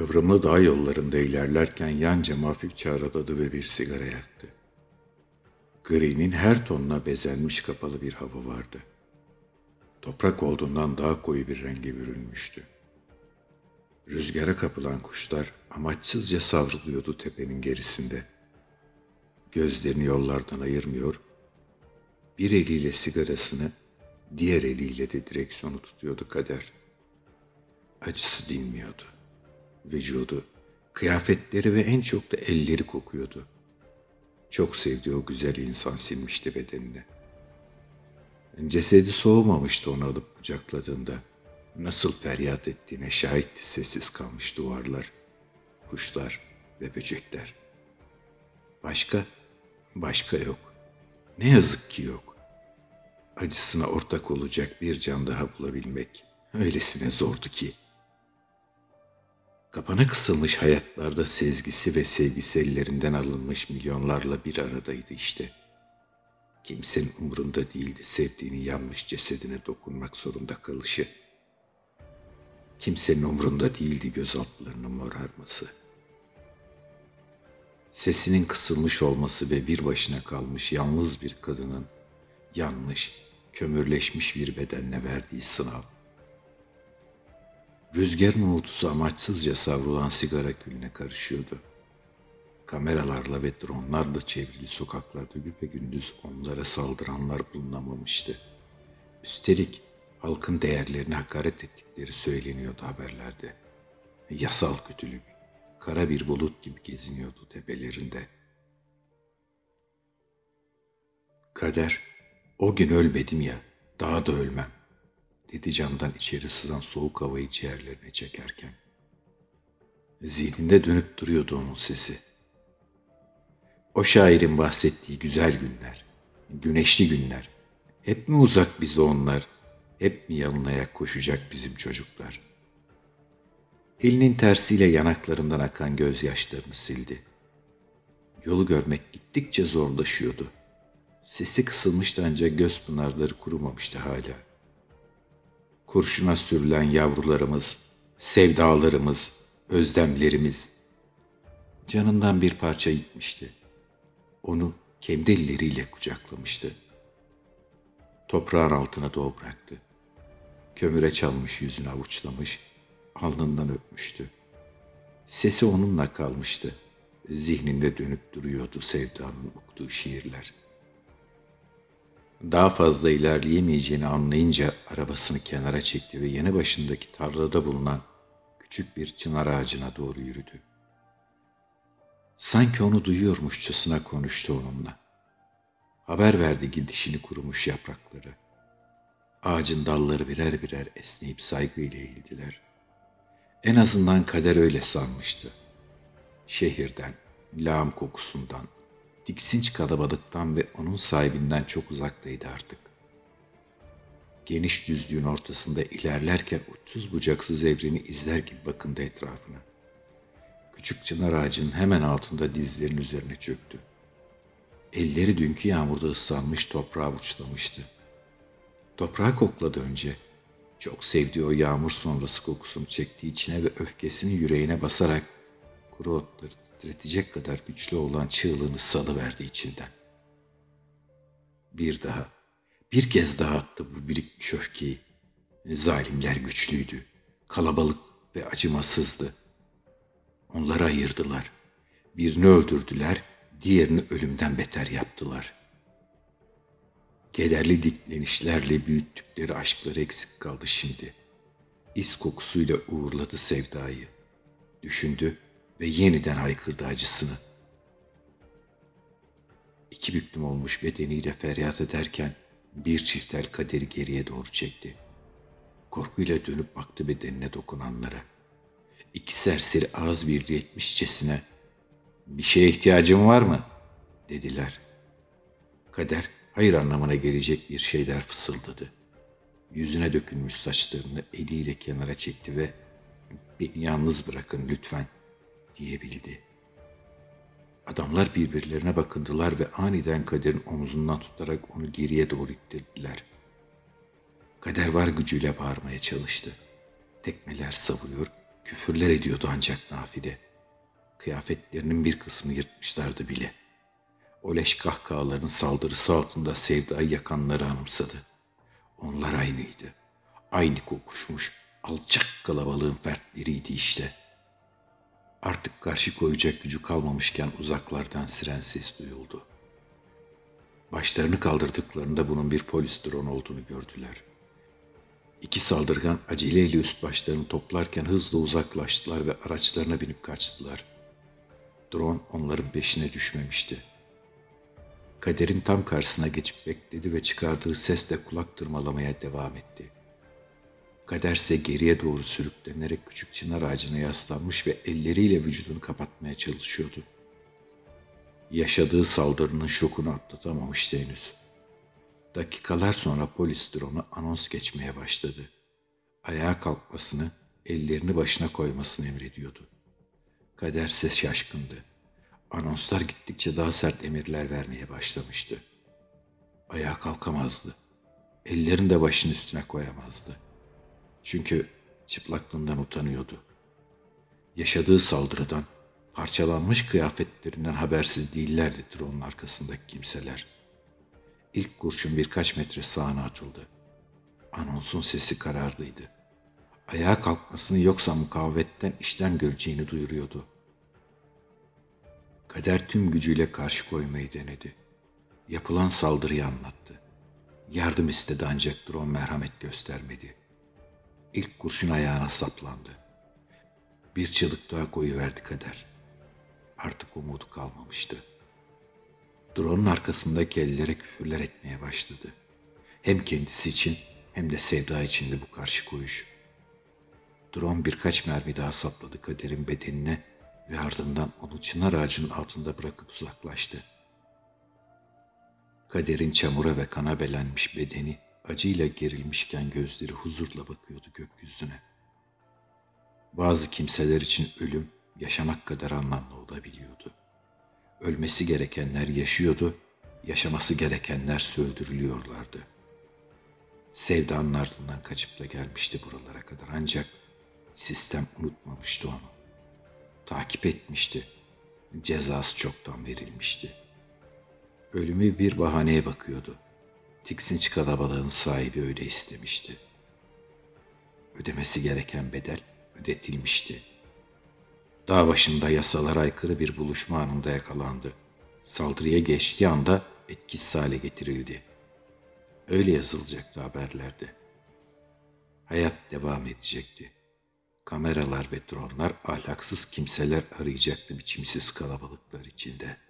Kıvrımlı dağ yollarında ilerlerken yan cama hafifçe araladı ve bir sigara yaktı. Gri'nin her tonuna bezenmiş kapalı bir hava vardı. Toprak olduğundan daha koyu bir renge bürünmüştü. Rüzgara kapılan kuşlar amaçsızca savruluyordu tepenin gerisinde. Gözlerini yollardan ayırmıyor, bir eliyle sigarasını, diğer eliyle de direksiyonu tutuyordu kader. Acısı dinmiyordu. Vücudu, kıyafetleri ve en çok da elleri kokuyordu. Çok sevdiği o güzel insan silmişti bedenini. Cesedi soğumamıştı onu alıp kucakladığında. Nasıl feryat ettiğine şahitti sessiz kalmış duvarlar, kuşlar ve böcekler. Başka, başka yok. Ne yazık ki yok. Acısına ortak olacak bir can daha bulabilmek öylesine zordu ki. Kapana kısılmış hayatlarda sezgisi ve sevgisi ellerinden alınmış milyonlarla bir aradaydı işte. Kimsenin umurunda değildi sevdiğini yanmış cesedine dokunmak zorunda kalışı. Kimsenin umrunda değildi gözaltlarının morarması. Sesinin kısılmış olması ve bir başına kalmış yalnız bir kadının yanmış, kömürleşmiş bir bedenle verdiği sınav. Rüzgarın uğultusu amaçsızca savrulan sigara külüne karışıyordu. Kameralarla ve dronlarla çevrili sokaklarda gündüz onlara saldıranlar bulunamamıştı. Üstelik halkın değerlerine hakaret ettikleri söyleniyordu haberlerde. Yasal kötülük, kara bir bulut gibi geziniyordu tepelerinde. Kader, o gün ölmedim ya, daha da ölmem, dedi camdan içeri sızan soğuk havayı ciğerlerine çekerken. Zihninde dönüp duruyordu onun sesi. O şairin bahsettiği güzel günler, güneşli günler, hep mi uzak bize onlar, hep mi yalın ayak koşacak bizim çocuklar? Elinin tersiyle yanaklarından akan gözyaşlarını sildi. Yolu görmek gittikçe zorlaşıyordu. Sesi kısılmıştı ancak göz pınarları kurumamıştı hala. Kurşuna sürülen yavrularımız, sevdalarımız, özlemlerimiz canından bir parça gitmişti. Onu kendi elleriyle kucaklamıştı. Toprağın altına doğu bıraktı. Kömüre çalmış yüzünü avuçlamış, alnından öpmüştü. Sesi onunla kalmıştı. Zihninde dönüp duruyordu sevdanın okuduğu şiirler. Daha fazla ilerleyemeyeceğini anlayınca arabasını kenara çekti ve yanı başındaki tarlada bulunan küçük bir çınar ağacına doğru yürüdü. Sanki onu duyuyormuşçasına konuştu onunla. Haber verdi gidişini kurumuş yaprakları. Ağacın dalları birer birer esneyip saygıyla eğildiler. En azından kader öyle sanmıştı. Şehirden, lağım kokusundan, tiksinç kalabalıktan ve onun sahibinden çok uzaktaydı artık. Geniş düzlüğün ortasında ilerlerken uçsuz bucaksız evreni izler gibi bakındı etrafına. Küçük çınar ağacının hemen altında dizlerin üzerine çöktü. Elleri dünkü yağmurda ıslanmış toprağı avuçlamıştı. Toprağı kokladı önce. Çok sevdiği o yağmur sonrası kokusunu çektiği içine ve öfkesini yüreğine basarak kuru otları titretecek kadar güçlü olan çığlığını salıverdi içinden. Bir daha, bir kez daha attı bu birikmiş öfkeyi. Zalimler güçlüydü, kalabalık ve acımasızdı. Onları ayırdılar. Birini öldürdüler, diğerini ölümden beter yaptılar. Kederli diklenişlerle büyüttükleri aşkları eksik kaldı şimdi. İz kokusuyla uğurladı sevdayı. Düşündü ve yeniden haykırdı acısını. İki büklüm olmuş bedeniyle feryat ederken bir çiftel kaderi geriye doğru çekti. Korkuyla dönüp baktı bedenine dokunanlara. İki serseri ağız birliği etmişçesine ''Bir şeye ihtiyacın var mı?'' dediler. Kader hayır anlamına gelecek bir şeyler fısıldadı. Yüzüne dökülmüş saçlarını eliyle kenara çekti ve ''Beni yalnız bırakın lütfen.'' Diyebildi. Adamlar birbirlerine bakındılar ve aniden kaderin omuzundan tutarak onu geriye doğru ittirdiler. Kader var gücüyle bağırmaya çalıştı. Tekmeler savuruyor, Küfürler ediyordu ancak nafile. Kıyafetlerinin bir kısmı yırtmışlardı bile. O leş kahkahaların saldırısı altında sevdayı yakanları anımsadı. Onlar aynıydı. Aynı kokuşmuş, alçak kalabalığın fertleriydi işte. Artık karşı koyacak gücü kalmamışken uzaklardan siren ses duyuldu. Başlarını kaldırdıklarında bunun bir polis drone olduğunu gördüler. İki saldırgan aceleyle üst başlarını toplarken hızla uzaklaştılar ve araçlarına binip kaçtılar. Drone onların peşine düşmemişti. Kaderin tam karşısına geçip bekledi ve çıkardığı sesle kulak tırmalamaya devam etti. Kader ise geriye doğru sürüklenerek küçük çınar ağacına yaslanmış ve elleriyle vücudunu kapatmaya çalışıyordu. Yaşadığı saldırının şokunu atlatamamıştı henüz. Dakikalar sonra polis drone'u anons geçmeye başladı. Ayağa kalkmasını, ellerini başına koymasını emrediyordu. Kader ise şaşkındı. Anonslar gittikçe daha sert emirler vermeye başlamıştı. Ayağa kalkamazdı. Ellerini de başının üstüne koyamazdı. Çünkü çıplaklığından utanıyordu. Yaşadığı saldırıdan, parçalanmış kıyafetlerinden habersiz değillerdi drone'un arkasındaki kimseler. İlk kurşun birkaç metre sağına atıldı. Anonsun sesi kararlıydı. Ayağa kalkmasını yoksa mukavemetten işten göreceğini duyuruyordu. Kader tüm gücüyle karşı koymayı denedi. Yapılan saldırıyı anlattı. Yardım istedi ancak drone merhamet göstermedi. İlk kurşun ayağına saplandı. Bir çığlık daha koyuverdi kader. Artık umudu kalmamıştı. Drone'un arkasındaki ellere küfürler etmeye başladı. Hem kendisi için hem de Sevda için de bu karşı koyuş. Drone birkaç mermi daha sapladı kaderin bedenine ve ardından onu çınar ağacının altında bırakıp uzaklaştı. Kaderin çamura ve kana belenmiş bedeni acıyla gerilmişken gözleri huzurla bakıyordu gökyüzüne. Bazı kimseler için ölüm yaşamak kadar anlamlı olabiliyordu. Ölmesi gerekenler yaşıyordu, yaşaması gerekenler söldürülüyorlardı. Sevdanın ardından kaçıp da gelmişti buralara kadar ancak sistem unutmamıştı onu. Takip etmişti. Cezası çoktan verilmişti. Ölümü bir bahaneye bakıyordu. Tiksinç kalabalığın sahibi öyle istemişti. Ödemesi gereken bedel ödetilmişti. Dağ başında yasalara aykırı bir buluşma anında yakalandı. Saldırıya geçtiği anda etkisiz hale getirildi. Öyle yazılacaktı haberlerde. Hayat devam edecekti. Kameralar ve dronlar ahlaksız kimseler arayacaktı biçimsiz kalabalıklar içinde.''